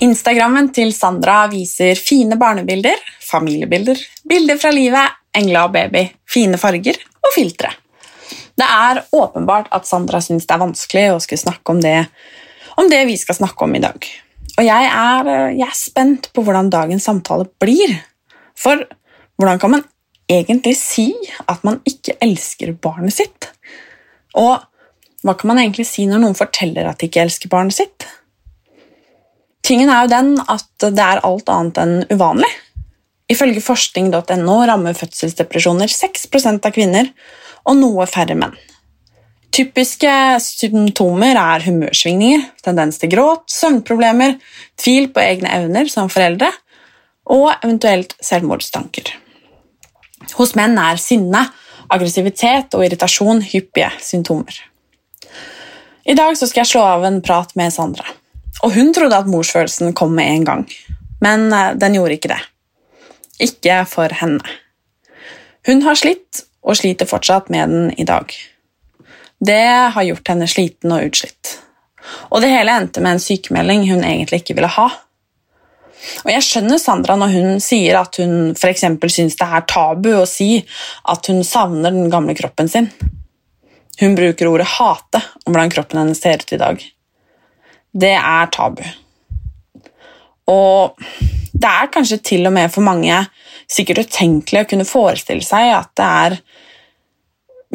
Instagrammen til Sandra viser fine barnebilder, familiebilder, bilder fra livet, engler og baby, fine farger og filtre. Det er åpenbart at Sandra syns det er vanskelig å skulle snakke om det, om det vi skal snakke om i dag. Og jeg er, jeg er spent på hvordan dagens samtale blir. For hvordan kan man egentlig si at man ikke elsker barnet sitt? Og hva kan man egentlig si når noen forteller at de ikke elsker barnet sitt? Tingen er jo den at det er alt annet enn uvanlig. Ifølge forskning.no rammer fødselsdepresjoner 6% av kvinner og noe færre menn. Typiske symptomer er humørsvingninger, tendens til gråt, søvnproblemer, tvil på egne evner som foreldre og eventuelt selvmordstanker. Hos menn er sinne, aggressivitet og irritasjon hyppige symptomer. I dag skal jeg slå av en prat med Sandra. Og hun trodde at morsfølelsen kom med en gang, men eh, den gjorde ikke det. Ikke for henne. Hun har slitt, og sliter fortsatt med den i dag. Det har gjort henne sliten og utslitt. Og det hele endte med en sykemelding hun egentlig ikke ville ha. Og Jeg skjønner Sandra når hun sier at hun eksempel syns det er tabu å si at hun savner den gamle kroppen sin. Hun bruker ordet 'hate' om hvordan kroppen hennes ser ut i dag det er tabu. Og det er kanskje til og med for mange sikkert utenkelig å kunne forestille seg at det er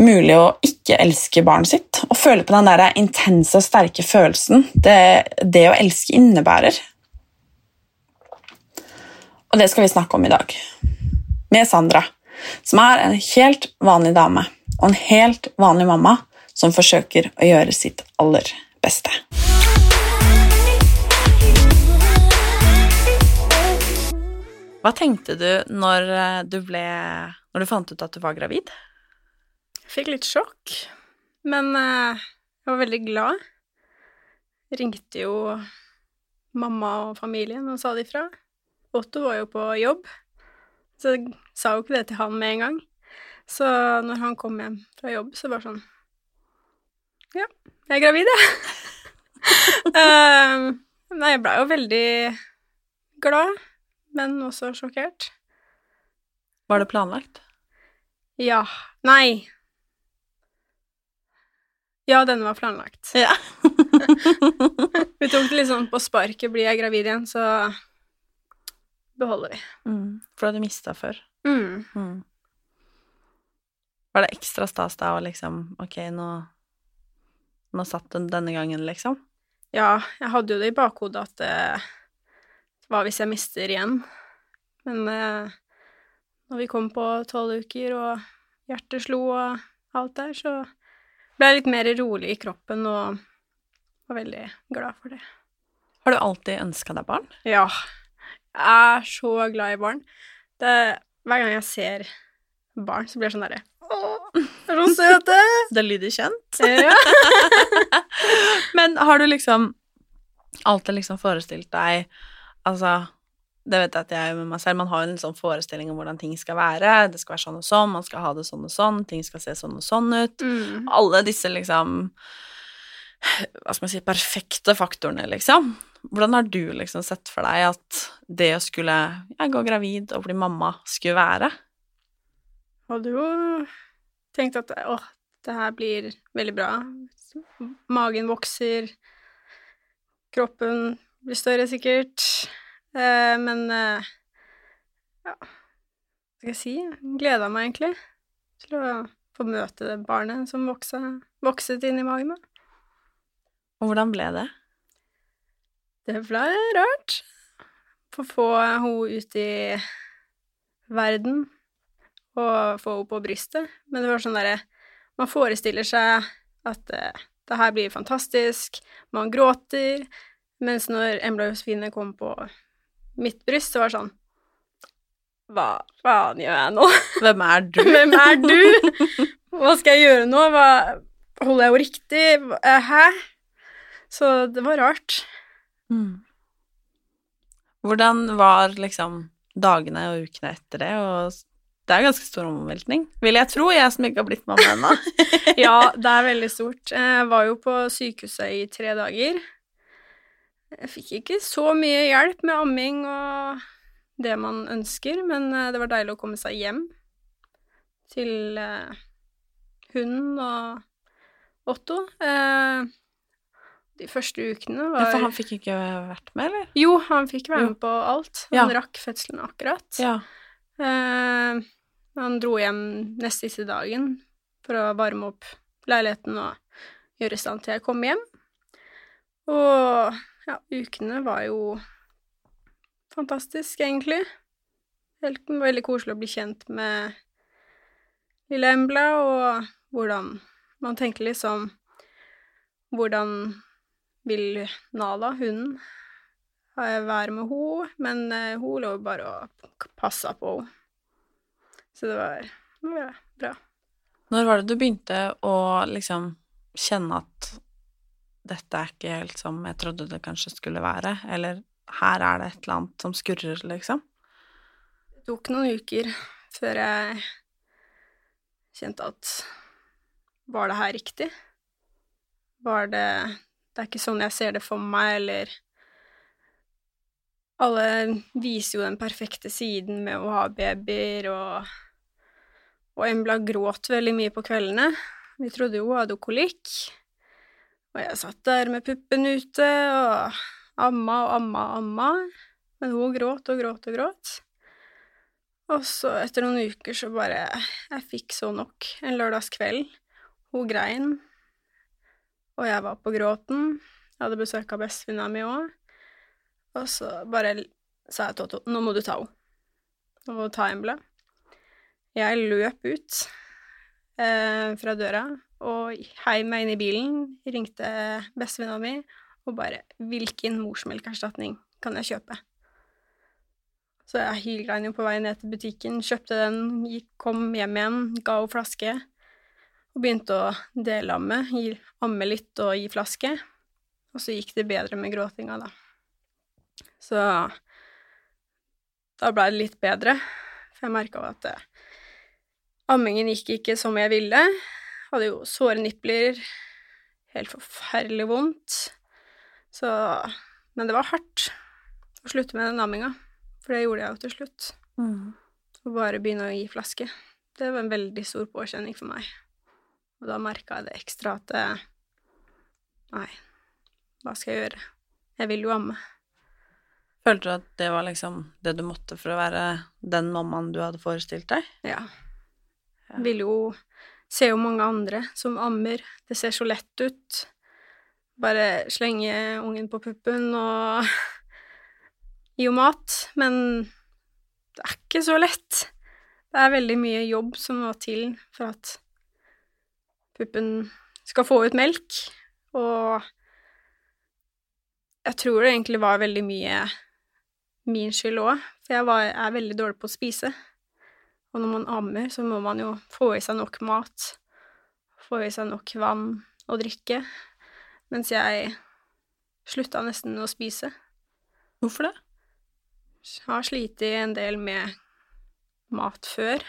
mulig å ikke elske barnet sitt og føle på den der intense og sterke følelsen det, det å elske innebærer. Og det skal vi snakke om i dag. Med Sandra, som er en helt vanlig dame og en helt vanlig mamma som forsøker å gjøre sitt aller beste. Hva tenkte du når eh, du, ble, når du fant ut at du var gravid? Jeg fikk litt sjokk, men eh, jeg var veldig glad. Jeg ringte jo mamma og familien og sa det ifra. Otto var jo på jobb, så jeg sa jo ikke det til han med en gang. Så når han kom hjem fra jobb, så var det sånn Ja, jeg er gravid, jeg. um, nei, jeg blei jo veldig glad, men også sjokkert. Var det planlagt? Ja. Nei. Ja, denne var planlagt. Ja. Vi tok det litt sånn på sparket. Blir jeg gravid igjen, så beholder vi. Mm, for du hadde mista før. Mm. Mm. Var det ekstra stas da å liksom Ok, nå, nå satt den denne gangen, liksom? Ja, jeg hadde jo det i bakhodet at eh, hva hvis jeg mister igjen? Men eh, når vi kom på tolv uker og hjertet slo og alt der, så ble jeg litt mer rolig i kroppen og var veldig glad for det. Har du alltid ønska deg barn? Ja. Jeg er så glad i barn. Det, hver gang jeg ser barn, så blir jeg sånn derre er så søte! Det lyder kjent. Ja. Men har du liksom alltid liksom forestilt deg Altså, det vet jeg at jeg med meg selv, man har jo en sånn forestilling om hvordan ting skal være. Det skal være sånn og sånn, man skal ha det sånn og sånn, ting skal se sånn og sånn ut. Mm. Alle disse liksom Hva skal man si perfekte faktorene, liksom. Hvordan har du liksom sett for deg at det å skulle ja, gå gravid og bli mamma skulle være? hadde jo tenkt at åh, det her blir veldig bra. Magen vokser, kroppen blir større sikkert. Eh, men eh, ja, hva skal jeg si? Gleda meg egentlig til å få møte det barnet som voksa, vokset inn i magen. Og hvordan ble det? Det ble rart. Få få henne ut i verden og få henne på brystet. Men det var sånn derre Man forestiller seg at eh, det her blir fantastisk, man gråter, mens når Embla Josefine kom på mitt bryst, så var det sånn Hva faen gjør jeg nå? Hvem er du? Hvem er du? Hva skal jeg gjøre nå? Hva, holder jeg jo riktig? Hæ? Så det var rart. Mm. Hvordan var liksom dagene og ukene etter det, og det er ganske stor omveltning, vil jeg tro, jeg som ikke har blitt mamma ennå. ja, det er veldig stort. Jeg var jo på sykehuset i tre dager. Jeg fikk ikke så mye hjelp med amming og det man ønsker, men eh, det var deilig å komme seg hjem til uh, hunden og Otto. Uh, de første ukene var ja, For han fikk ikke vært med, eller? Jo, han fikk være med på alt. Han ja. rakk fødselen akkurat. Ja. Han dro hjem nest siste dagen for å varme opp leiligheten og gjøre i stand til jeg kom hjem. Og ja, ukene var jo fantastisk, egentlig. Helt, veldig koselig å bli kjent med lille Embla, og hvordan man tenker liksom Hvordan vil Nala, hunden, være med henne, men uh, hun lå bare og passa på henne. Så det var, det bra. Når var det du begynte å liksom kjenne at dette er ikke helt som jeg trodde det kanskje skulle være, eller her er det et eller annet som skurrer, liksom? Det tok noen uker før jeg kjente at var det her riktig? Var det Det er ikke sånn jeg ser det for meg, eller Alle viser jo den perfekte siden med å ha babyer og og Embla gråt veldig mye på kveldene. Vi trodde jo hun hadde kolikk. Og jeg satt der med puppen ute og amma og amma og amma. Men hun gråt og gråt og gråt. Og så, etter noen uker, så bare Jeg fikk så nok. En lørdagskveld. Hun grein. Og jeg var på gråten. Jeg hadde besøk av bestevenninna mi òg. Og så bare sa jeg til Otto nå må du ta henne. Nå må du ta Embla. Jeg løp ut eh, fra døra og heiv meg inn i bilen, ringte bestevenninna mi og bare 'Hvilken morsmelkerstatning kan jeg kjøpe?' Så jeg hylgrein jo på vei ned til butikken, kjøpte den, gikk, kom hjem igjen, ga henne flaske og begynte å dele amme, amme litt og gi flaske. Og så gikk det bedre med gråtinga, da. Så da blei det litt bedre, for jeg merka at det, Ammingen gikk ikke som jeg ville. Hadde jo såre nipler. Helt forferdelig vondt. Så Men det var hardt å slutte med den amminga, for det gjorde jeg jo til slutt. Mm. Å bare begynne å gi flaske. Det var en veldig stor påkjenning for meg. Og da merka jeg det ekstra at Nei, hva skal jeg gjøre? Jeg vil jo amme. Følte du at det var liksom det du måtte for å være den mammaen du hadde forestilt deg? Ja. Jeg vil jo se jo mange andre som ammer. Det ser så lett ut. Bare slenge ungen på puppen og gi henne mat. Men det er ikke så lett. Det er veldig mye jobb som må til for at puppen skal få ut melk, og jeg tror det egentlig var veldig mye min skyld òg, for jeg, var, er veldig dårlig på å spise. Og når man ammer, så må man jo få i seg nok mat, få i seg nok vann og drikke, mens jeg slutta nesten å spise. Hvorfor det? Jeg har slitt en del med mat før,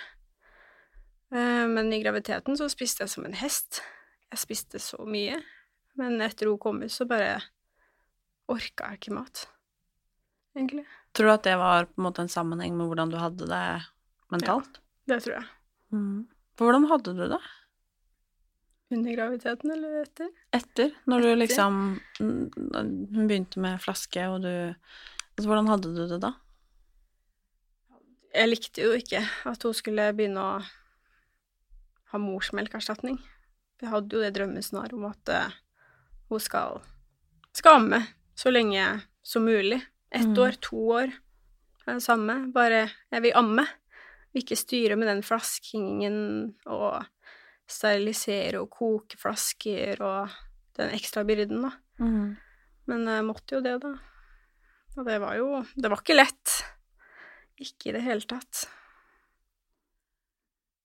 eh, men i graviditeten så spiste jeg som en hest. Jeg spiste så mye, men etter hun kom ut, så bare orka jeg ikke mat, egentlig. Tror du at det var på en måte en sammenheng med hvordan du hadde det mentalt? Ja, det tror jeg. Mm. Hvordan hadde du det Under graviditeten eller etter? etter? Når du liksom Hun begynte med flaske, og du altså, Hvordan hadde du det da? Jeg likte jo ikke at hun skulle begynne å ha morsmelkerstatning. Jeg hadde jo det drømmescenarioet om at eh, hun skal, skal amme så lenge som mulig. Ett Mm. år, to år, det samme. Bare jeg vil amme. Vil ikke styre med den flaskingen og sterilisere og koke flasker og den ekstra byrden, da. Men jeg måtte jo det, da. Og det var jo Det var ikke lett. Ikke i det hele tatt.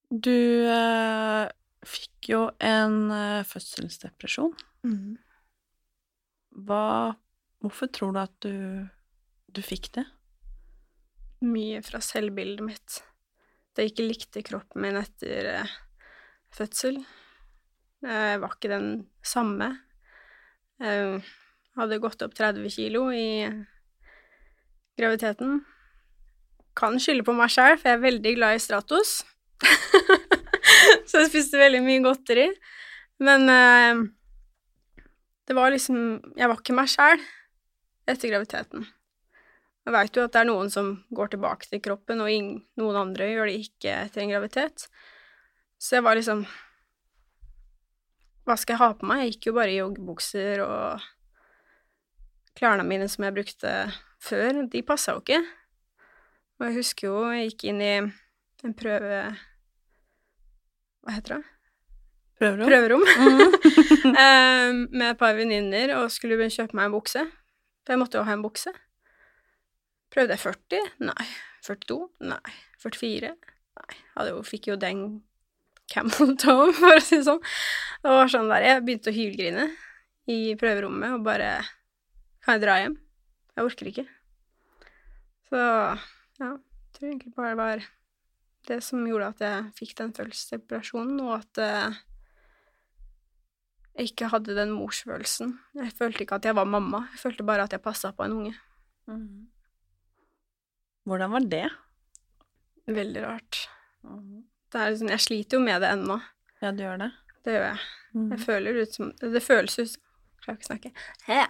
Du eh, fikk jo en eh, fødselsdepresjon. Hva Hvorfor tror du at du, du fikk det? Mye fra selvbildet mitt. At jeg ikke likte kroppen min etter eh, fødsel. Jeg var ikke den samme. Jeg hadde gått opp 30 kilo i graviditeten. Kan skylde på meg sjøl, for jeg er veldig glad i Stratos. Så jeg spiste veldig mye godteri. Men eh, det var liksom Jeg var ikke meg sjæl etter graviditeten. Jeg veit jo at det er noen som går tilbake til kroppen, og noen andre gjør det ikke etter en graviditet. Så jeg var liksom Hva skal jeg ha på meg? Jeg gikk jo bare i joggebukser, og klærne mine som jeg brukte før, de passa jo ikke. Og jeg husker jo jeg gikk inn i en prøve... Hva heter det? Prøverom. Prøverom. Eh, med et par venninner og skulle kjøpe meg en bukse. For jeg måtte jo ha en bukse. Prøvde jeg 40? Nei. 42? Nei. 44? Nei. Hadde jo, fikk jo den camel toe, for å si det sånn. Det var sånn der, Jeg begynte å hylgrine i prøverommet og bare Kan jeg dra hjem? Jeg orker ikke. Så ja, jeg tror egentlig bare det var det som gjorde at jeg fikk den følelsesdepresjonen, og at uh, jeg ikke hadde den morsfølelsen. Jeg følte ikke at jeg var mamma, jeg følte bare at jeg passa på en unge. Hvordan var det? Veldig rart. Det, er liksom, jeg sliter jo med det ennå. Ja, du gjør det? Det gjør jeg. Mm. Jeg føler ut som Det føles ut som Klarer ikke å snakke. Hæ?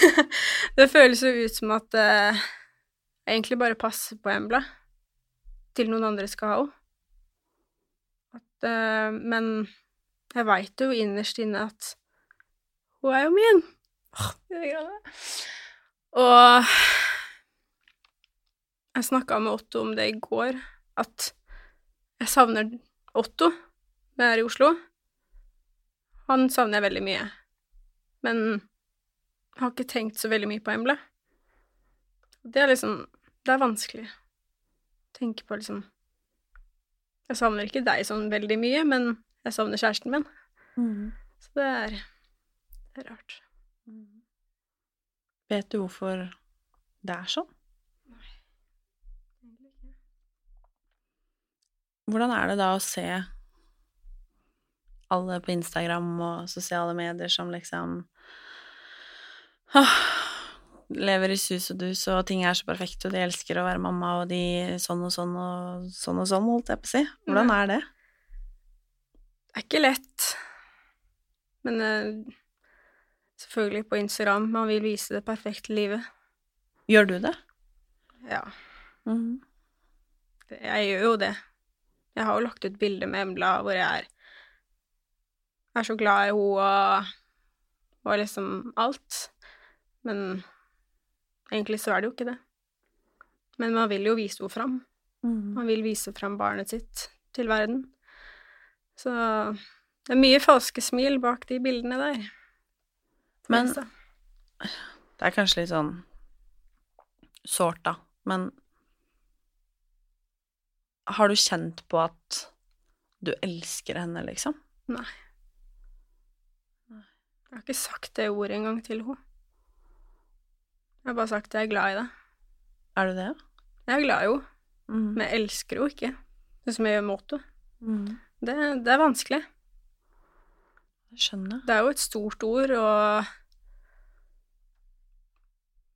det føles jo ut som at eh, jeg egentlig bare passer på Embla til noen andre skal ha henne. Eh, men jeg veit jo innerst inne at hun er jo min. Og jeg snakka med Otto om det i går, at jeg savner Otto når jeg er i Oslo. Han savner jeg veldig mye. Men jeg har ikke tenkt så veldig mye på Emble. Det er liksom Det er vanskelig å tenke på, liksom Jeg savner ikke deg sånn veldig mye, men jeg savner kjæresten min. Så det er, det er rart. Vet du hvorfor det er sånn? Hvordan er det da å se alle på Instagram og sosiale medier som liksom åh, lever i sus og dus, og ting er så perfekte, og de elsker å være mamma, og de sånn og sånn og sånn og sånn, holdt jeg på å si. Hvordan er det? Det er ikke lett. Men uh, selvfølgelig på Instagram. Man vil vise det perfekte livet. Gjør du det? Ja. Mm. Jeg gjør jo det. Jeg har jo lagt ut bilde med Embla hvor jeg er, er så glad i henne og, og liksom alt. Men egentlig så er det jo ikke det. Men man vil jo vise henne fram. Mhm. Man vil vise fram barnet sitt til verden. Så det er mye falske smil bak de bildene der. Men det er kanskje litt sånn sårt, da, men har du kjent på at du elsker henne, liksom? Nei. Jeg har ikke sagt det ordet engang til henne. Jeg har bare sagt at jeg er glad i det. Er du det? Jeg er glad i henne, Mm. men jeg elsker henne ikke. Det som jeg gjør med Otto. Mm. Det, det er vanskelig. Jeg skjønner. Det er jo et stort ord, og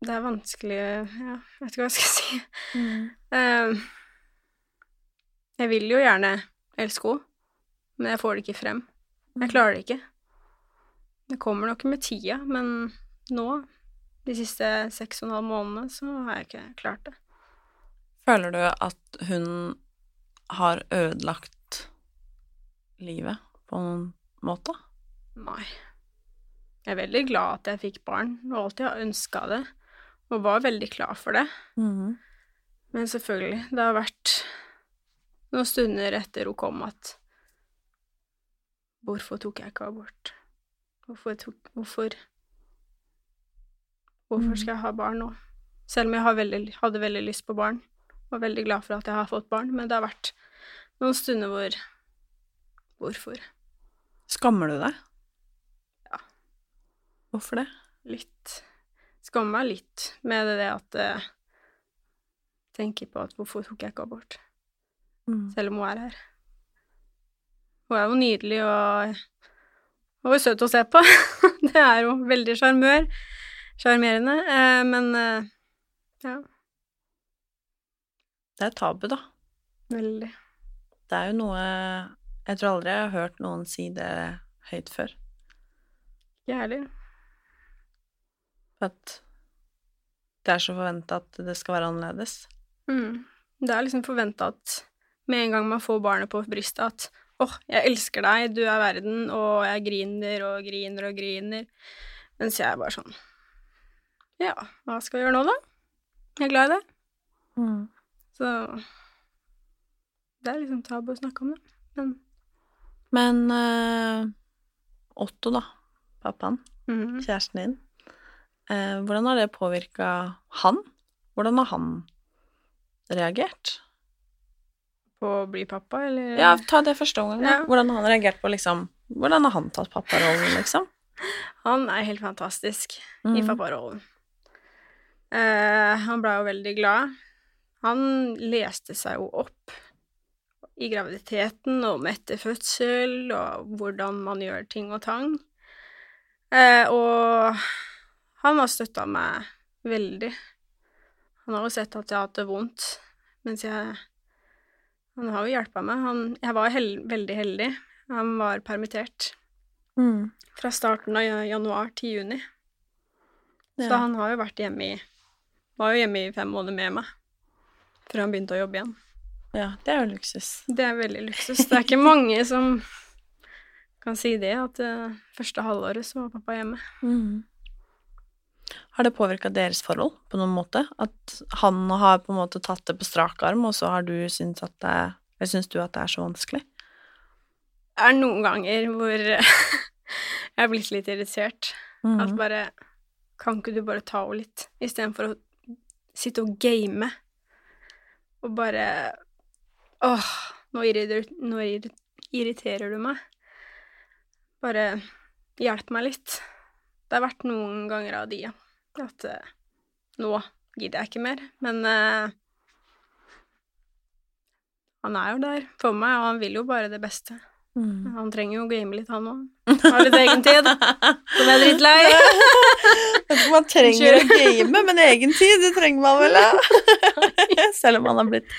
det er vanskelig Ja, jeg vet ikke hva jeg skal si. Mm. Eh, jeg vil jo gjerne elske henne, men jeg får det ikke frem. Jeg klarer det ikke. Det kommer nok med tida, men nå, de siste seks og en halv månedene, så har jeg ikke klart det. Føler du at hun har ødelagt livet på noen måte? Nei. Jeg er veldig glad at jeg fikk barn, og alltid har ønska det, og var veldig klar for det. Mhm. Men selvfølgelig, det har vært noen stunder etter hun kom at Hvorfor tok jeg ikke abort? Hvorfor tok Hvorfor Hvorfor skal jeg ha barn nå? Selv om jeg har veldig, hadde veldig lyst på barn, og er veldig glad for at jeg har fått barn, men det har vært noen stunder hvor Hvorfor? Skammer du deg? Ja. Hvorfor det? Litt. Skammer meg litt med det at jeg Tenker på at hvorfor tok jeg ikke abort? Mm. selv om hun er her. Hun er jo nydelig og, og søt å se på. det er jo veldig sjarmør. Sjarmerende. Eh, men eh, ja, Det er tabu, da. veldig. Det er jo noe Jeg tror aldri jeg har hørt noen si det høyt før. Ikke jeg heller. At det er så forventa at det skal være annerledes. Mm. Det er liksom forventa at med en gang man får barnet på brystet, at åh, jeg elsker deg, du er verden, og jeg griner og griner og griner. Mens jeg er bare sånn Ja, hva skal vi gjøre nå, da? Jeg er glad i det. Mm. Så det er liksom tabu å snakke om det. Men Men uh, Otto, da, pappaen, mhm. kjæresten din, Uh, hvordan har det påvirka han? Hvordan har han reagert? På å bli pappa, eller Ja, ta det første gangen. Ja. Hvordan har han reagert på liksom Hvordan har han tatt papparollen, liksom? Han er helt fantastisk i Mhm. papparollen. Eh, han ble jo veldig glad. Han leste seg jo opp i graviditeten og om etter fødsel, og hvordan man gjør ting og tang. Eh, og han har støtta meg veldig. Han har jo sett at jeg har hatt det vondt, mens jeg Han har jo hjelpa meg. Han, jeg var hel, veldig heldig. Han var permittert Mm. fra starten av januar til juni. Så han har jo vært hjemme i Var jo hjemme i fem måneder med meg. Før han begynte å jobbe igjen. ja, det er jo luksus. Det er veldig luksus. Det er ikke mange som kan si det, at det første halvåret så var pappa hjemme. Mm. Har det påvirka deres forhold på noen måte? At han har på en måte tatt det på strak arm, og så har du syntes at det Eller syns du at det er så vanskelig? Det er noen ganger hvor jeg er blitt litt irritert. Mm. At bare Kan ikke du bare ta henne litt, istedenfor å sitte og game? Og bare Åh, nå irriterer, nå irriterer du meg. Bare hjelp meg litt. Det har vært noen ganger av de. At uh, nå gidder jeg ikke mer. Men uh, han er jo der for meg, og han vil jo bare det beste. Mm. Han trenger jo å game litt, han òg. Har litt egen tid. Som er drittlei. Man trenger å game, men egen tid, det trenger man vel, ja. Selv om man har blitt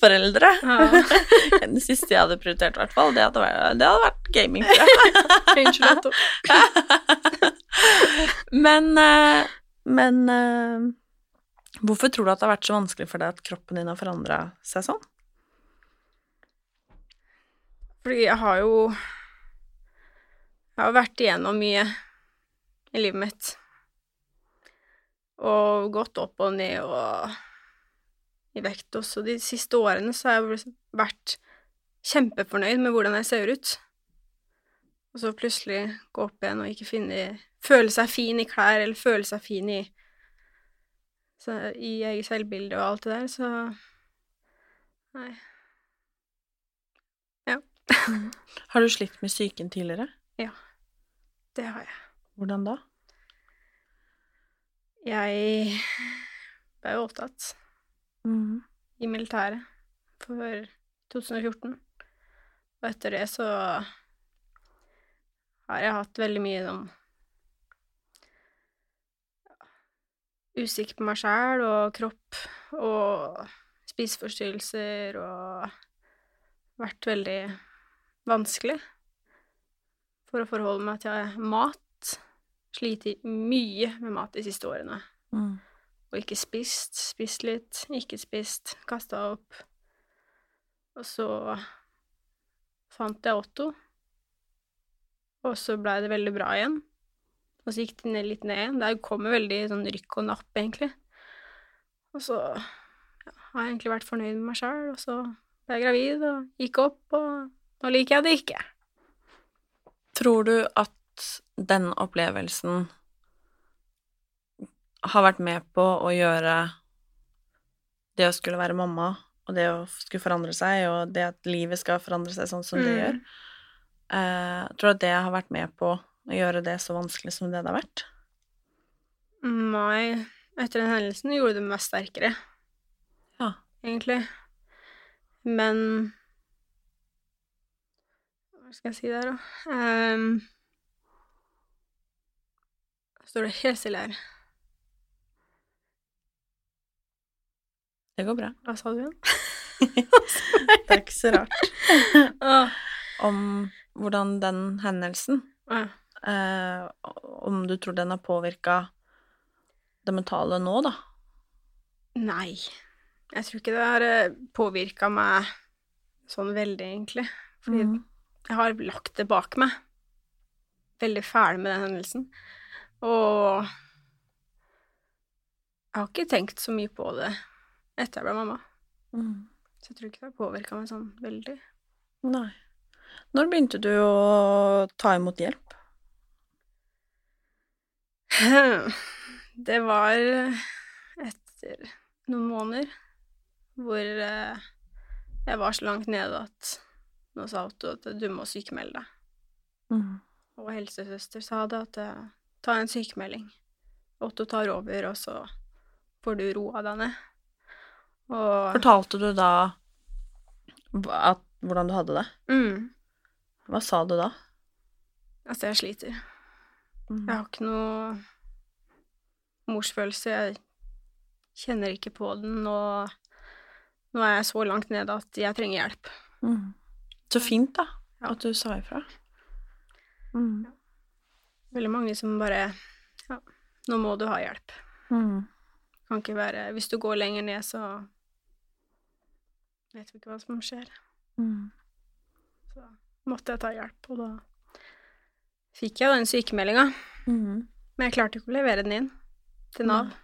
foreldre. Ja. Det siste jeg hadde prioritert, i hvert fall, det hadde vært, det hadde vært gaming. tror jeg. Men, eh, men eh, hvorfor tror du at det har vært så vanskelig for deg at kroppen din har forandra seg sånn? Fordi jeg har jo Jeg har vært igjennom mye i livet mitt. Og gått opp og ned og i vekt også. De siste årene så har jeg vært kjempefornøyd med hvordan jeg ser ut. Og så plutselig gå opp igjen og ikke finne Føle seg fin i klær, eller føle seg fin i så, I eget selvbilde og alt det der, så Nei. Har du slitt med psyken tidligere? Ja, Det har jeg. Hvordan da? Jeg ble jo opptatt Mm. i militæret for 2014. Og etter det så har jeg hatt veldig mye sånn Usikker på meg sjæl og kropp og spiseforstyrrelser og vært veldig vanskelig for å forholde meg til mat. Sliter mye med mat de siste årene. Mm. Og ikke spist, spist litt, ikke spist, kasta opp. Og så fant jeg Otto, og så blei det veldig bra igjen. Og så gikk det ned, litt ned igjen. Det kommer veldig sånn rykk og napp, egentlig. Og så ja, har jeg egentlig vært fornøyd med meg sjøl, og så ble jeg gravid og gikk opp, og nå liker jeg det ikke. Tror du at den opplevelsen har vært med på å gjøre det å skulle være mamma, og det å skulle forandre seg, og det at livet skal forandre seg sånn som det Mm. gjør, eh, tror du at det har vært med på å gjøre det så vanskelig som det det har vært? Nei, etter den hendelsen gjorde det meg sterkere, Ja. egentlig. Men Hva skal jeg si der, da? Um, står det helt stille her. Det går bra. Hva sa du igjen? Det er ikke så rart. Om hvordan den hendelsen ja. eh, Om du tror den har påvirka det mentale nå, da? Nei. Jeg tror ikke det har påvirka meg sånn veldig, egentlig. Fordi Mhm. Jeg har lagt det bak meg. Veldig ferdig med den hendelsen. Og jeg har ikke tenkt så mye på det etter jeg ble mamma. Mm. Så jeg tror ikke det har påvirka meg sånn veldig. Nei. Når begynte du å ta imot hjelp? Det var etter noen måneder hvor eh, jeg var så langt nede at nå sa Otto at du må sykemelde deg. Mm. Og helsesøster sa det at eh, ta en sykemelding. Otto tar over, og så får du roa deg ned. Og Fortalte du da at, hvordan du hadde det? mm, Hva sa du da? Altså, jeg sliter. Mm. Jeg har ikke noe morsfølelse. Jeg kjenner ikke på den, og nå er jeg så langt nede at jeg trenger hjelp. Mm. Så fint, da, at du sa ifra. Mm. Veldig mange som bare Ja, nå må du ha hjelp. Mm. Kan ikke være Hvis du går lenger ned, så vet vi ikke hva som skjer. Mm. Så måtte jeg ta hjelp, og da fikk jeg den sykemeldinga. Mm. Men jeg klarte ikke å levere den inn til Nav,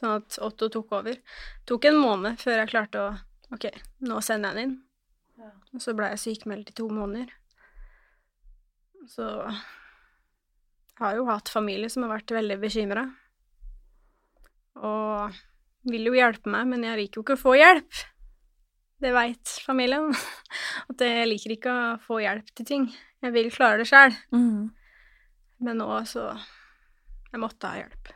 sånn at Otto tok over. Det tok en måned før jeg klarte å Ok, nå sender jeg den inn. Og så ble jeg sykemeldt i to måneder. Så jeg har jo hatt familie som har vært veldig bekymra. Og vil jo hjelpe meg, men jeg liker jo ikke å få hjelp. Det veit familien. At jeg liker ikke å få hjelp til ting. Jeg vil klare det sjøl. Mm. Men nå så Jeg måtte ha hjelp.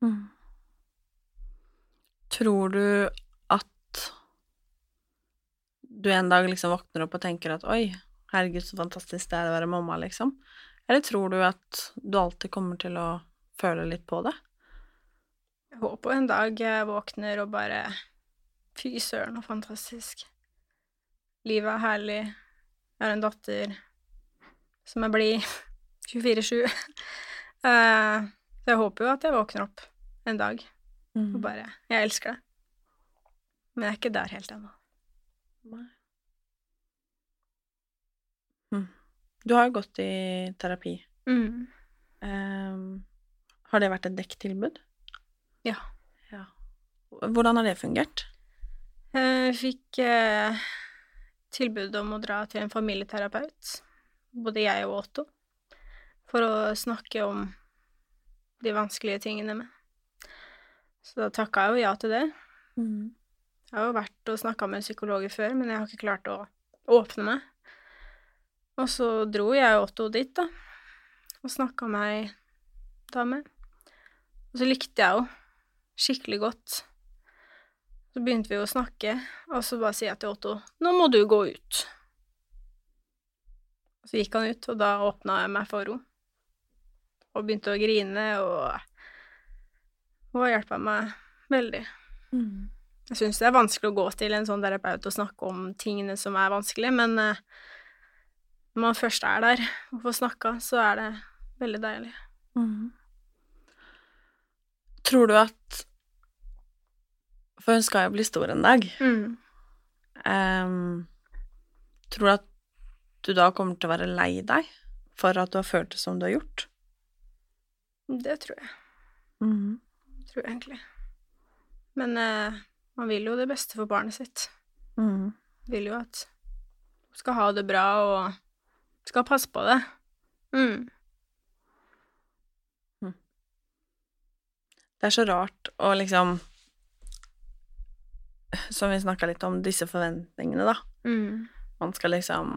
Mm. Tror du du en dag liksom våkner opp og tenker at oi, herregud, så fantastisk det er å være mamma, liksom? Eller tror du at du alltid kommer til å føle litt på det? Jeg håper en dag jeg våkner og bare Fy søren, så fantastisk. Livet er herlig. Jeg har en datter som er blid 24-7. Eh, Så jeg håper jo at jeg våkner opp en dag og Mm. bare Jeg elsker det. Men jeg er ikke der helt ennå. Nei. Mm. Du har jo gått i terapi. Mm. Um, har det vært et dektilbud? Ja. ja. Hvordan har det fungert? Jeg fikk eh, tilbud om å dra til en familieterapeut, både jeg og Otto, for å snakke om de vanskelige tingene med. Så da takka jeg jo ja til det. Mm. Jeg har jo vært og snakka med psykologer før, men jeg har ikke klart å åpne meg. Og så dro jeg og Otto dit, da, og snakka meg da med. Og så likte jeg henne skikkelig godt. Så begynte vi å snakke, og så bare sier jeg til Otto 'Nå må du gå ut'. Så gikk han ut, og da åpna jeg meg for henne. Og begynte å grine, og hun har hjulpet meg veldig. Mm. Jeg syns det er vanskelig å gå til en sånn terapeut og snakke om tingene som er vanskelig, men eh, når man først er der og får snakka, så er det veldig deilig. Mm. Tror du at For hun skal jo bli stor en dag. Mm. Um, tror du at du da kommer til å være lei deg for at du har følt det som du har gjort? Det tror jeg. Mhm. Tror jeg egentlig. Men eh, man vil jo det beste for barnet sitt. Mm. Vil jo at hun skal ha det bra og skal passe på det. Mm. Det er så rart å liksom Som vi snakka litt om, disse forventningene, da. Mm. Man skal liksom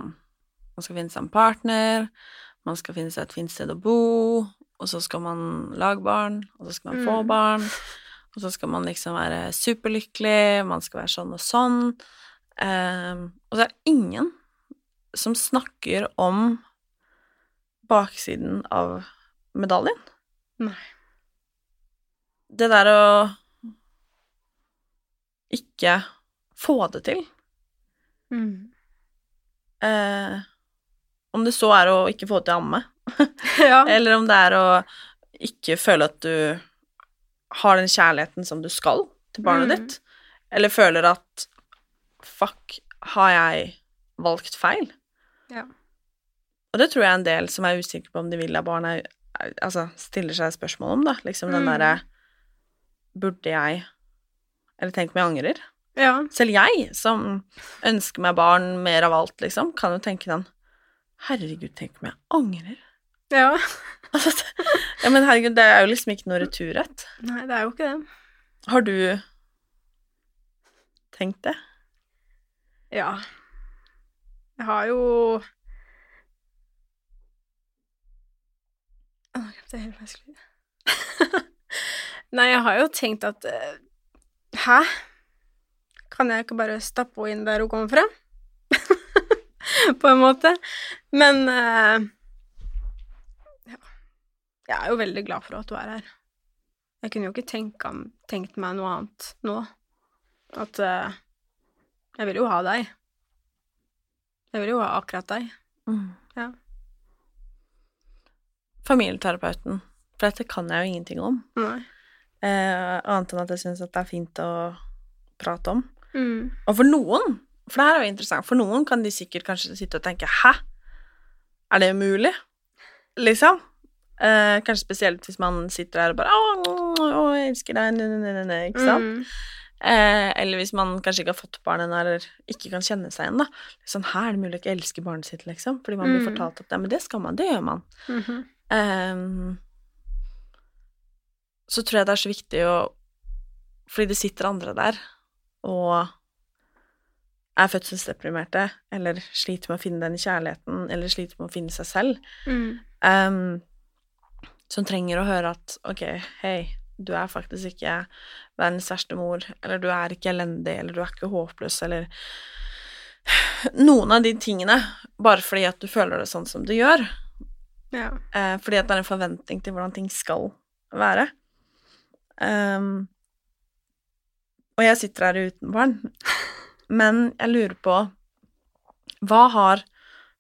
Man skal finne seg en partner, man skal finne seg et fint sted å bo, og så skal man lage barn, og så skal man få Mm. barn, og så skal man liksom være superlykkelig, man skal være sånn og sånn. Ehm, og så er det ingen som snakker om baksiden av medaljen. Nei. Det der å ikke få det til Mm. eh, Om det så er å ikke få det til å amme, Ja. eller om det er å ikke føle at du har den kjærligheten som du skal til barnet Mm. ditt, eller føler at fuck, har jeg valgt feil? Ja. Og det tror jeg en del som er usikre på om de vil ha barn, er, altså stiller seg spørsmål om, da. Liksom den Mm. derre Burde jeg Eller tenk om jeg angrer? ja. Selv jeg, som ønsker meg barn mer av alt, liksom, kan jo tenke den Herregud, tenk om jeg angrer? Ja. Ja, men herregud, det er jo liksom ikke noe returrett. Nei, det er jo ikke det. Har du tenkt det? Ja. Jeg har jo Å, Nå glemte jeg helt hva jeg skulle. Nei, jeg har jo tenkt at uh, Hæ? Kan jeg ikke bare stappe henne inn der hun kommer fra? På en måte. Men ja. Jeg er jo veldig glad for at du er her. Jeg kunne jo ikke tenke, tenkt meg noe annet nå. At uh, jeg vil jo ha deg. Jeg vil jo ha akkurat deg. Ja. Familieterapeuten. For dette kan jeg jo ingenting om. Nei. Eh, annet enn at jeg syns at det er fint å prate om. Mm. Og for noen, for det her er jo interessant, for noen kan de sikkert kanskje sitte og tenke 'hæ? Er det mulig?' Liksom. Eh, kanskje spesielt hvis man sitter der og bare 'Å, å jeg elsker deg', ne, ne, ne, ne, ikke sant? Mm. Eh, eller hvis man kanskje ikke har fått barn ennå, eller ikke kan kjenne seg igjen, da. Sånn, her er det mulig å ikke elske barnet sitt, liksom. Fordi man blir Mm. fortalt at ja, men det skal man, det gjør man. Mhm. Ehm, så tror jeg det er så viktig å Fordi det sitter andre der og er fødselsdeprimerte, eller sliter med å finne den kjærligheten, eller sliter med å finne seg selv, Mm. Som trenger å høre at ok, hei, du er faktisk ikke verdens verste mor, eller du er ikke elendig, eller du er ikke håpløs, eller noen av de tingene, bare fordi at du føler det sånn som du gjør. Ja. Eh, fordi at det er en forventning til hvordan ting skal være. Um, og jeg sitter her uten barn, men jeg lurer på Hva har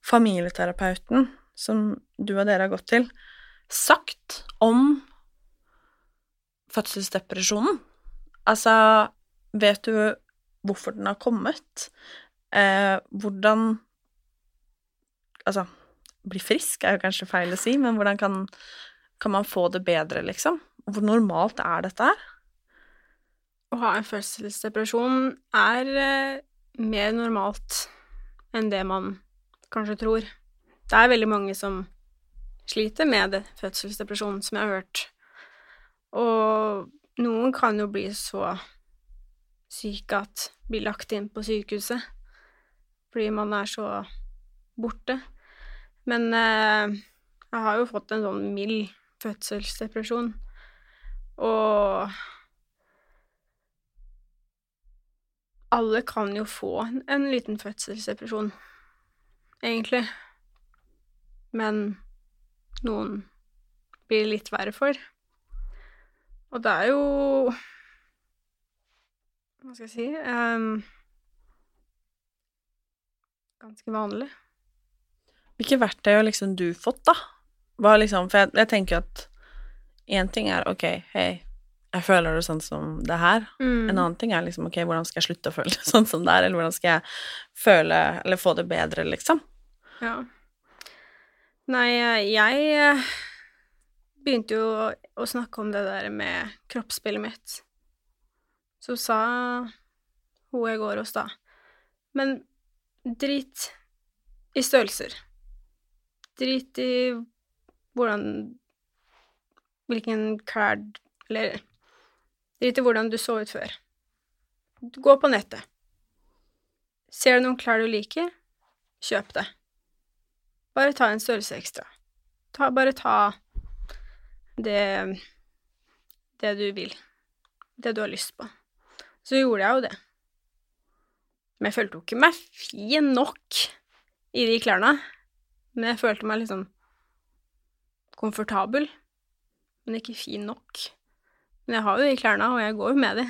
familieterapeuten, som du og dere har gått til, sagt om fødselsdepresjonen? Altså, vet du hvorfor den har kommet? Eh, hvordan Altså, bli frisk er jo kanskje feil å si, men hvordan kan, kan man få det bedre, liksom? Hvor normalt er dette her? Å ha en fødselsdepresjon er eh, mer normalt enn det man kanskje tror. Det er veldig mange som sliter med det, fødselsdepresjon, som jeg har hørt. Og noen kan jo bli så syke at blir lagt inn på sykehuset fordi man er så borte. Men eh, jeg har jo fått en sånn mild fødselsdepresjon, og alle kan jo få en, en liten fødselsdepresjon, egentlig. Men noen blir litt verre for. Og det er jo Hva skal jeg si um, Ganske vanlig. Hvilke verktøy har liksom du fått, da? Hva liksom, for jeg, jeg tenker at én ting er ok, hei, jeg føler det sånn som det her. Mm. En annen ting er liksom ok, hvordan skal jeg slutte å føle det sånn som det er, eller hvordan skal jeg føle, eller få det bedre, liksom? Ja. Nei, jeg eh, begynte jo å snakke om det der med kroppsspillet mitt. Så sa hun jeg går hos da, men drit i størrelser. Drit i hvordan Hvilken klær Eller drit i hvordan du så ut før. Gå på nettet. Ser du noen klær du liker, kjøp det. Bare ta en størrelse ekstra. Ta, bare ta det det du vil. Det du har lyst på. Så gjorde jeg jo det. Men jeg følte jo ikke meg fin nok i de klærne. Men jeg følte meg liksom komfortabel, men ikke fin nok. Men jeg har jo de klærne, og jeg går jo med de.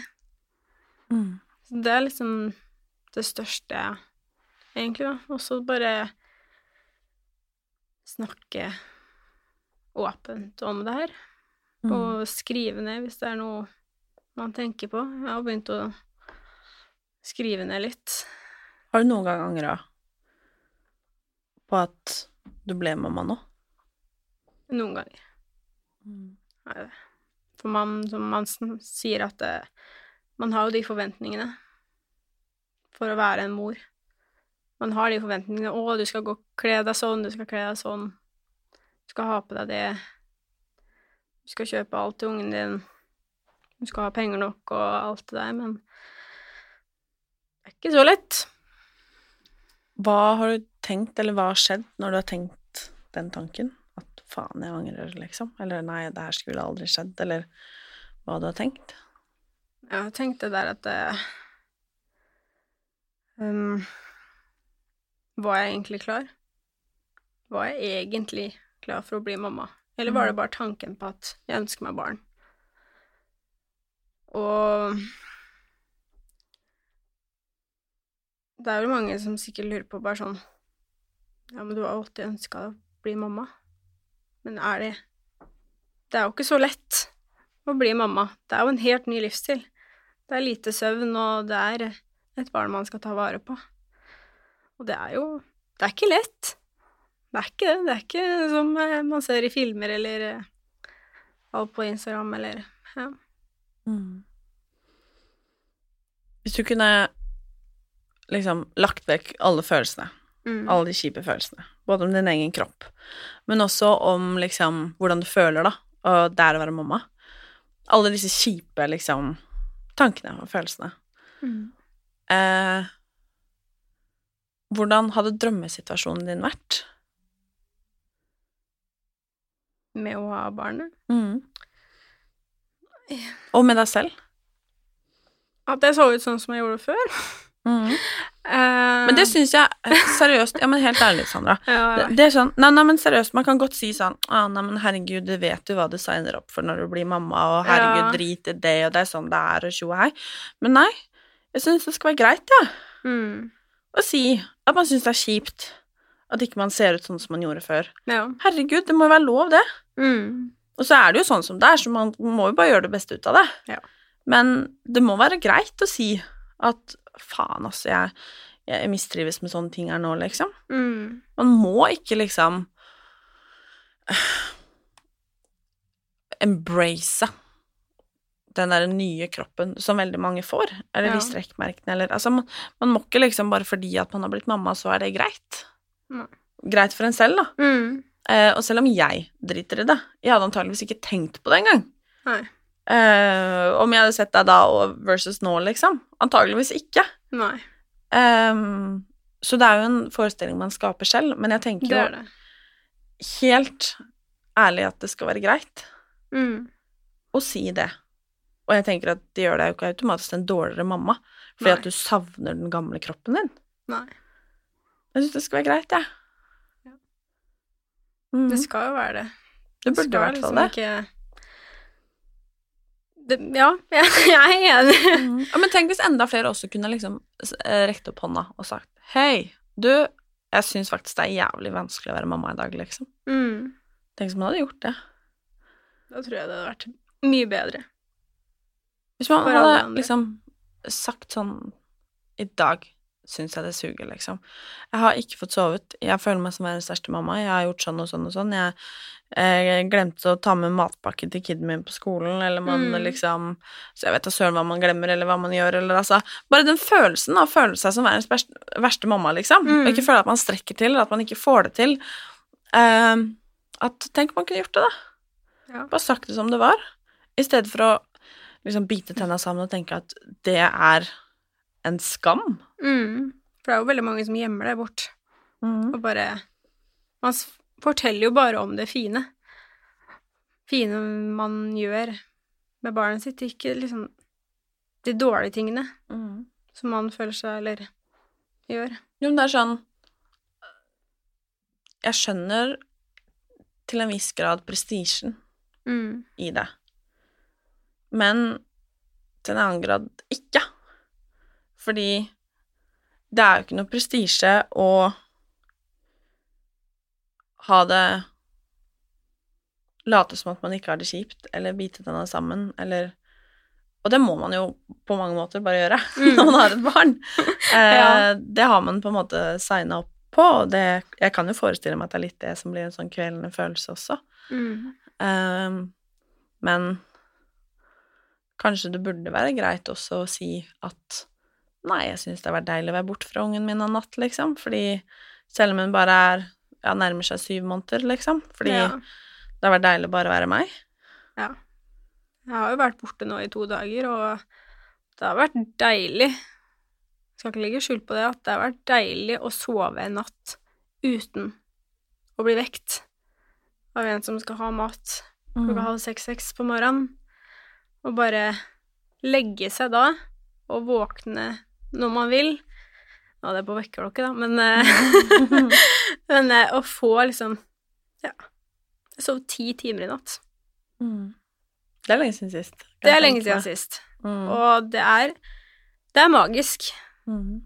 Så det er liksom det største, egentlig, da. Og så bare snakke åpent om det her. Og skrive ned hvis det er noe man tenker på. Jeg har begynt å skrive ned litt. Har du noen gang angra på at du ble mamma nå? Noen ganger. Mm. For man, som man sier at det, man har jo de forventningene for å være en mor. Man har de forventningene 'Å, du skal gå kle deg sånn, du skal kle deg sånn', du skal ha på deg det, du skal kjøpe alt til ungen din, du skal ha penger nok og alt det der, men det er ikke så lett. Hva har du tenkt, eller hva har skjedd når du har tenkt den tanken? At faen, jeg angrer, liksom? Eller nei, det her skulle aldri skjedd, eller hva du har tenkt? Jeg har tenkt det der at det um, Var jeg egentlig klar? Var jeg egentlig klar for å bli mamma? Eller var det bare tanken på at jeg ønsker meg barn? Og det er jo mange som sikkert lurer på bare sånn Ja, men du har alltid ønska å bli mamma. Men er det Det er jo ikke så lett å bli mamma. Det er jo en helt ny livsstil. Det er lite søvn, og det er et barn man skal ta vare på. Og det er jo Det er ikke lett. Det er ikke det. Det er ikke som eh, man ser i filmer eller eh, alt på Instagram eller Ja. Hvis du kunne liksom lagt vekk alle følelsene, Mm. alle de kjipe følelsene, både om din egen kropp, men også om liksom hvordan du føler, da, og det er å være mamma. Alle disse kjipe liksom tankene og følelsene. Mm. Eh, hvordan hadde drømmesituasjonen din vært? Med å ha barnet. Og med deg selv? At jeg så ut sånn som jeg gjorde før. Eh, Men det syns jeg eh, seriøst Ja, men helt ærlig, Sandra. Ja, Det, det er sånn Nei, nei, men seriøst, man kan godt si sånn ah, Nei, men herregud, du vet jo hva du signer opp for når du blir mamma, og herregud, Ja. drit i det, og det er sånn det er, og tjo og hei. Men nei, jeg syns det skal være greit, jeg. Ja, mm. Å si at man syns det er kjipt at ikke man ser ut sånn som man gjorde før. ja. Herregud, det må jo være lov, det. Mm. Og så er det jo sånn som det er, så man må jo bare gjøre det beste ut av det. Ja. Men det må være greit å si at faen, altså, jeg, jeg mistrives med sånne ting her nå, liksom. Mm. Man må ikke liksom embrace den der nye kroppen som veldig mange får, eller Ja. de strekkmerkene, eller Altså, man, man må ikke liksom bare fordi at man har blitt mamma, så er det greit. Nei. Greit for en selv, da. Mm. Eh, og selv om jeg driter i det Jeg hadde antageligvis ikke tenkt på det engang. Eh, om jeg hadde sett deg da og versus nå, liksom. Antageligvis ikke. Nei. Eh, så det er jo en forestilling man skaper selv, men jeg tenker Det jo er det. helt ærlig at det skal være greit Mm. å si det. Og jeg tenker at det gjør deg jo ikke automatisk til en dårligere mamma fordi Nei. at du savner den gamle kroppen din. Nei. Jeg syns det skal være greit, jeg. Ja. Mm. Det skal jo være det. Det burde i hvert fall liksom det. Ikke... det, Ja, jeg, jeg er enig. Mm. Ja, men tenk hvis enda flere også kunne liksom eh, rekt opp hånda og sagt Hei, du, jeg syns faktisk det er jævlig vanskelig å være mamma i dag, liksom. Mm. Tenk hvis man hadde gjort det. Da tror jeg det hadde vært mye bedre. Hvis man hadde liksom sagt sånn I dag syns jeg det suger, liksom. Jeg har ikke fått sovet. Jeg føler meg som verdens største mamma. Jeg har gjort sånn og sånn og sånn. Jeg, jeg glemte å ta med matpakke til kiden min på skolen, eller man Mm. liksom Så jeg vet da søren hva man glemmer, eller hva man gjør, eller altså Bare den følelsen av å føle seg som verdens verste, verste mamma, liksom. Mm. Og ikke føle at man strekker til, eller at man ikke får det til. Uh, at Tenk om man kunne gjort det, da. Ja. Bare sagt det som det var. I stedet for å liksom bite tenna sammen og tenke at det er en skam. Mm. For det er jo veldig mange som gjemmer det bort. Og bare Man forteller jo bare om det fine. Fine man gjør med barnet sitt, ikke liksom de dårlige tingene Mm. som man føler seg eller gjør. Jo, men det er sånn Jeg skjønner til en viss grad prestisjen Mm. i det, men til en annen grad ikke. Fordi det er jo ikke noe prestisje å ha det Late som at man ikke har det kjipt, eller bite tenna sammen, eller Og det må man jo på mange måter bare gjøre Mm. når man har et barn. Eh, Ja. Det har man på en måte signa opp på, og det, jeg kan jo forestille meg at det er litt det som blir en sånn kvelende følelse også. Mm. Eh, men kanskje det burde være greit også å si at nei, jeg syns det har vært deilig å være borte fra ungen min en natt, liksom, fordi selv om hun bare er ja, nærmer seg syv måneder, liksom, fordi Ja. det har vært deilig bare å være meg. Ja. Jeg har jo vært borte nå i to dager, og det har vært deilig. Skal ikke legge skjul på det, at det har vært deilig å sove en natt uten å bli vekt av en som skal ha mat klokka halv seks-seks på morgenen, og bare legge seg da og våkne når man vil. Ja, det er på vekkerklokke, da, men eh, Men eh, å få liksom Ja. Jeg sov ti timer i natt. Mm. Det er lenge siden sist. Det er lenge siden sist. Mm. Og det er Det er magisk. Mm.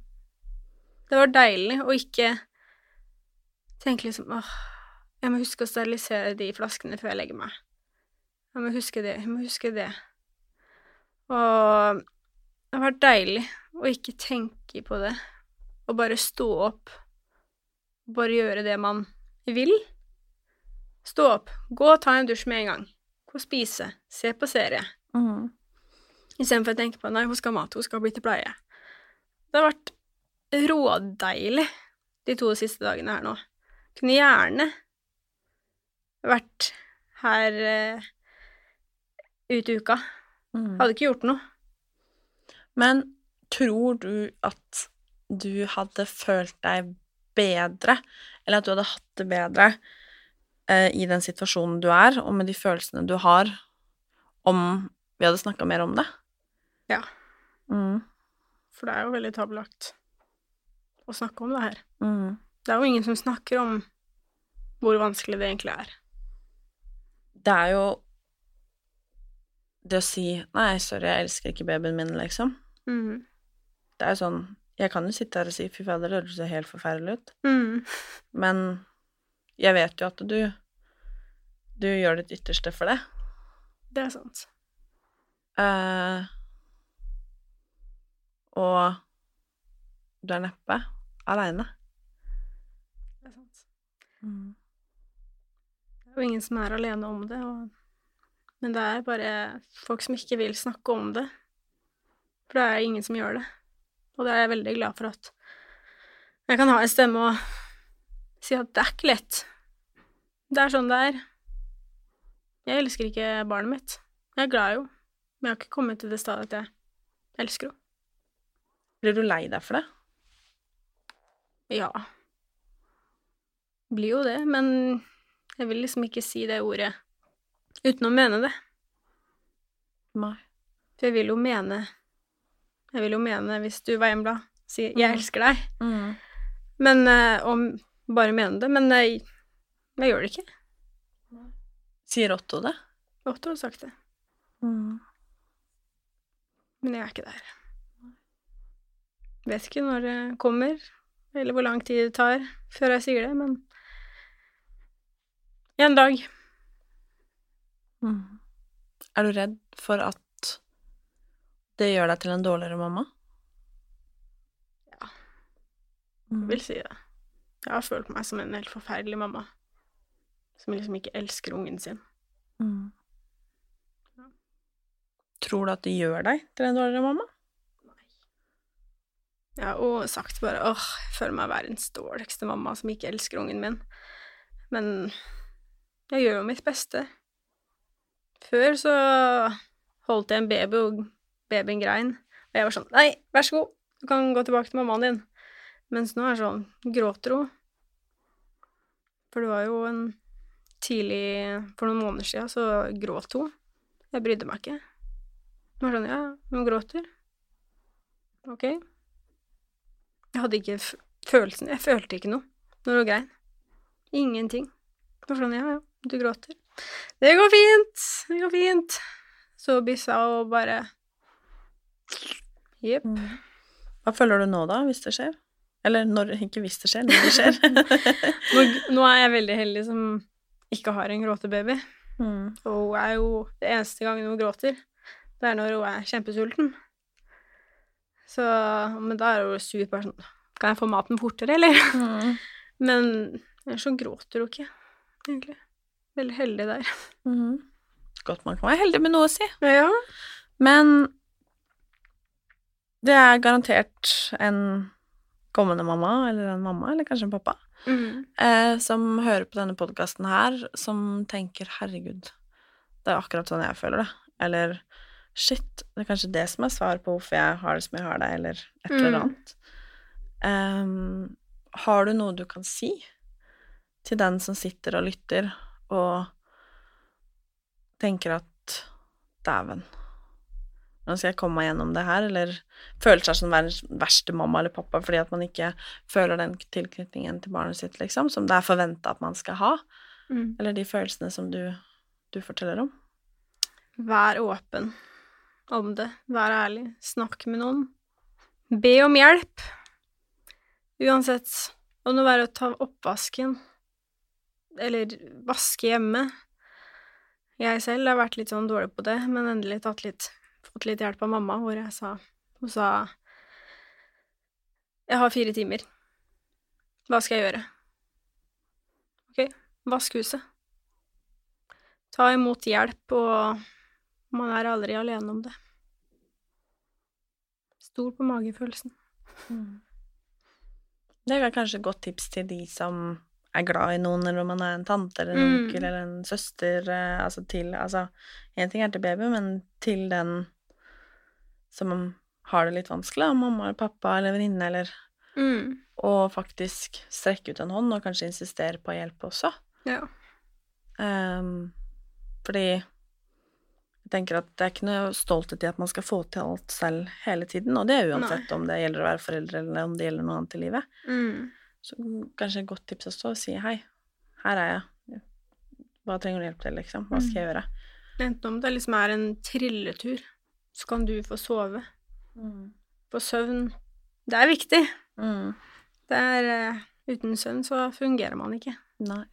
Det var deilig å ikke tenke liksom åh, jeg må huske å sterilisere de flaskene før jeg legger meg. Jeg må huske det, jeg må huske det. Og det har vært deilig å ikke tenke på det, og bare stå opp. Bare gjøre det man vil. Stå opp, gå og ta en dusj med en gang. Gå og spise, se på serie. Mm. Istedenfor å tenke på nei, hun skal ha mat, hun skal bli til pleie. Det har vært rådeilig de to siste dagene her nå. Kunne gjerne vært her uh, ut uka. Mm. Hadde ikke gjort noe. Men tror du at du hadde følt deg bedre, eller at du hadde hatt det bedre eh, i den situasjonen du er, og med de følelsene du har, om vi hadde snakka mer om det? Ja. Mm. For det er jo veldig tabulagt å snakke om det her. Mm. Det er jo ingen som snakker om hvor vanskelig det egentlig er. Det er jo det å si 'nei, sorry, jeg elsker ikke babyen min', liksom. Mm. Det er jo sånn Jeg kan jo sitte her og si 'fy fader, det høres helt forferdelig ut', Mm. men jeg vet jo at du Du gjør ditt ytterste for det. Det er sant. Uh, og du er neppe aleine. Det er sant. Det er jo ingen som er alene om det, og... men det er bare folk som ikke vil snakke om det. For det er ingen som gjør det. Og det er jeg veldig glad for at jeg kan ha en stemme og si at det er ikke lett. Det er sånn det er. Jeg elsker ikke barnet mitt. Jeg er glad i henne, men jeg har ikke kommet til det stadiet at jeg elsker henne. Blir du lei deg for det? Ja. Blir jo det, men jeg vil liksom ikke si det ordet uten å mene det. Nei. For jeg vil jo mene Jeg vil jo mene, hvis du var hjemme da, si 'jeg Mm. elsker deg', Mm. men Og bare mene det. Men jeg, jeg gjør det ikke. Sier Otto det? Otto har sagt det. Mm. Men jeg er ikke der. Vet ikke når det kommer, eller hvor lang tid det tar før jeg sier det, men en dag. Mm. Er du redd for at det gjør deg til en dårligere mamma? Ja. Mm. Jeg vil si det. Jeg har følt meg som en helt forferdelig mamma. Som liksom ikke elsker ungen sin. Mm. Tror du at det gjør deg til en dårligere mamma? Nei. Jeg har og sagt bare åh, jeg føler meg verdens dårligste mamma som ikke elsker ungen min. Men jeg gjør jo mitt beste. Før så holdt jeg en baby, og babyen grein. Og jeg var sånn Nei, vær så god, du kan gå tilbake til mammaen din. Mens nå er det sånn Gråter hun? For det var jo en tidlig For noen måneder siden så gråt hun. Jeg brydde meg ikke. Hun var sånn Ja, hun gråter. Ok. Jeg hadde ikke følelsen Jeg følte ikke noe når hun grein. Ingenting. Det var sånn Ja, ja, du gråter. Det går fint. Det går fint. Så bissa og bare Jepp. Hva føler du nå, da, hvis det skjer? Eller når, ikke hvis det skjer, når det skjer. Nå, nå er jeg veldig heldig som ikke har en gråtebaby. Mm. Og hun er jo Det eneste gangen hun gråter, det er når hun er kjempesulten. Så Men da er hun sur bare sånn Kan jeg få maten fortere, eller? Mm. Men ellers så gråter hun ikke, egentlig. Veldig heldig der. Mhm. Godt man kan være heldig med noe å si. Ja. Men det er garantert en kommende mamma, eller en mamma, eller kanskje en pappa, Mm. eh, som hører på denne podkasten her, som tenker 'herregud, det er akkurat sånn jeg føler det', eller 'shit, det er kanskje det som er svaret på hvorfor jeg har det som jeg har det', eller et eller Mm. annet. Ehm, har du noe du kan si til den som sitter og lytter, og tenker at 'dæven', hvordan skal jeg komme meg gjennom det her, eller føler seg som verdens verste mamma eller pappa fordi at man ikke føler den tilknytningen til barnet sitt, liksom, som det er forventa at man skal ha, Mm. eller de følelsene som du, du forteller om. Vær åpen om det. Vær ærlig. Snakk med noen. Be om hjelp. Uansett om det er å ta oppvasken eller vaske hjemme. Jeg selv har vært litt sånn dårlig på det, men endelig tatt litt, fått litt hjelp av mamma, hvor jeg sa Hun sa Jeg har fire timer. Hva skal jeg gjøre? Ok, vask huset. Ta imot hjelp, og man er aldri alene om det. Stol på magefølelsen. Det er kanskje et godt tips til de som er glad i noen, eller om man er en tante eller en Mm. onkel eller en søster, eh, altså til Altså, én ting er til baby, men til den som har det litt vanskelig, da, mamma eller pappa eller venninne, eller Mm. Og faktisk strekke ut en hånd, og kanskje insistere på hjelp også. Ja. Um, fordi jeg tenker at det er ikke noe stolthet i at man skal få til alt selv hele tiden, og det er uansett om det gjelder å være foreldre, eller om det gjelder noe annet i livet. Mm. Så kanskje et godt tips også å si hei, her er jeg, hva trenger du hjelp til, liksom, hva skal jeg gjøre? Enten om det liksom er en trilletur, så kan du få sove. Få søvn. Det er viktig. Mm. Det er uh, Uten søvn så fungerer man ikke. Nei.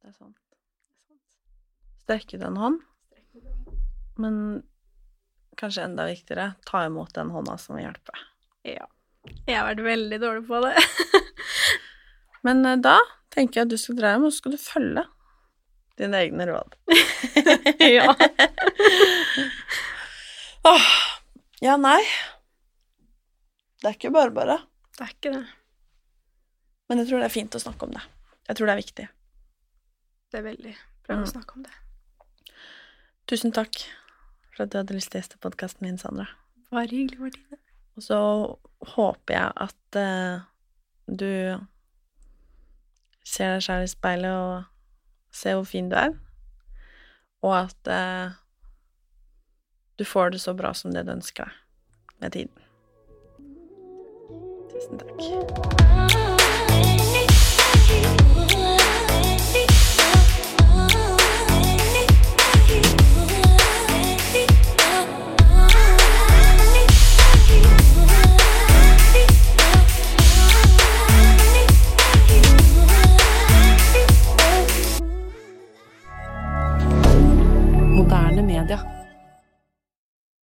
Det er sant. Strekke ut en hånd, men kanskje enda viktigere, ta imot den hånda som vil hjelpe. Ja. Jeg har vært veldig dårlig på det. Men eh, da tenker jeg at du skal dra hjem, og så skal du følge dine egne råd. ja. Åh, ja, nei. Det er ikke bare bare. Det er ikke det. Men jeg tror det er fint å snakke om det. Jeg tror det er viktig. Det er veldig bra Mm. å snakke om det. Tusen takk for at du hadde lyst til å gjeste podkasten min, Sandra. Bare hyggelig, Martine. Og så håper jeg at eh, du ser deg selv i speilet og ser hvor fin du er, og at eh, du får det så bra som det du ønsker deg med tiden. Tusen takk.